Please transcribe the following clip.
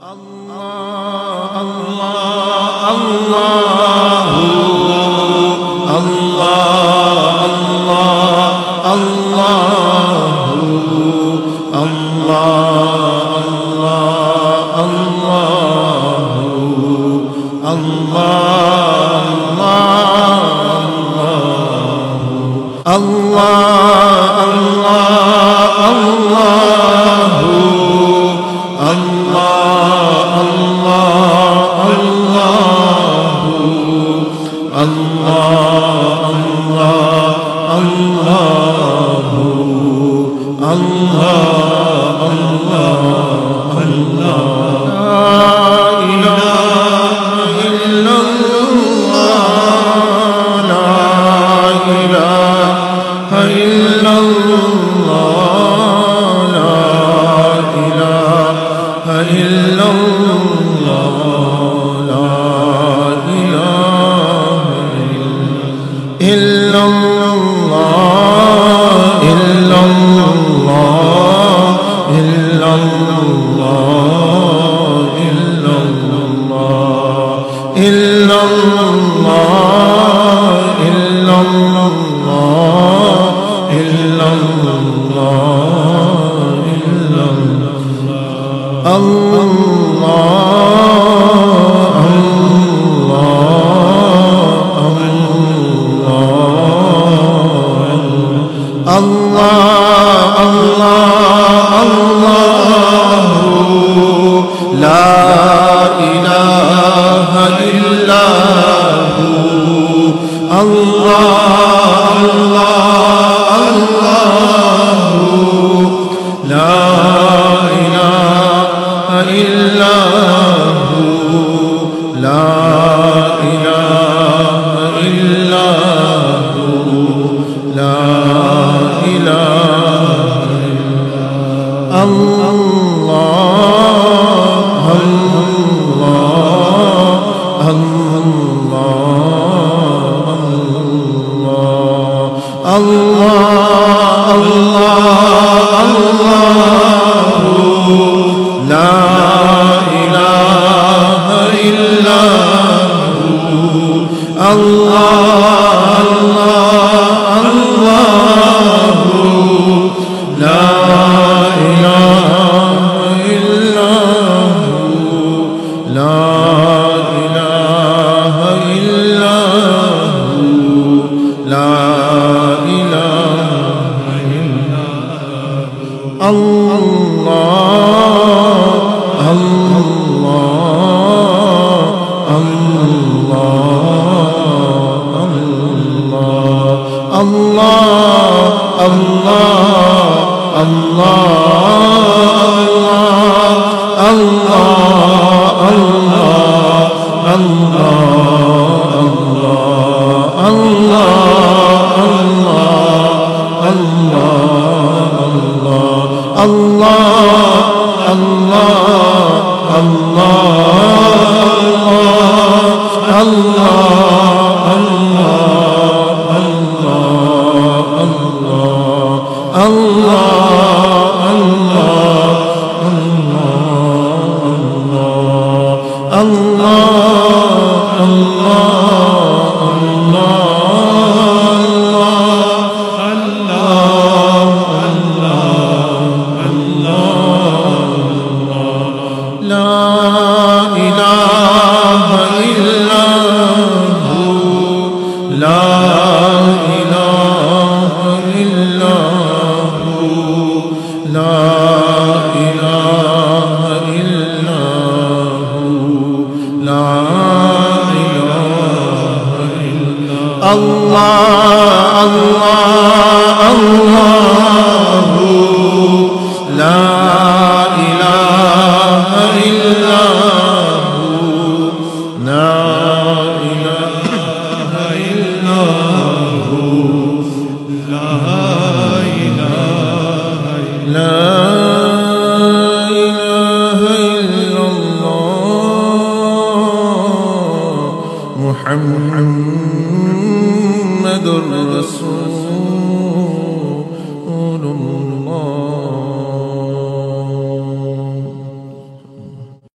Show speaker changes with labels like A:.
A: اللہ اللہ اللہ اللہ اللہ اللہ اللہ اللہ اللہ اللہ اللہ اللہ إلا الله إلا الله اللہ اللہ اللہ اللہ اللہ اللہ اللہ اللہ اللہ اللہ اللہ اللہ اللہ لا محمد رسول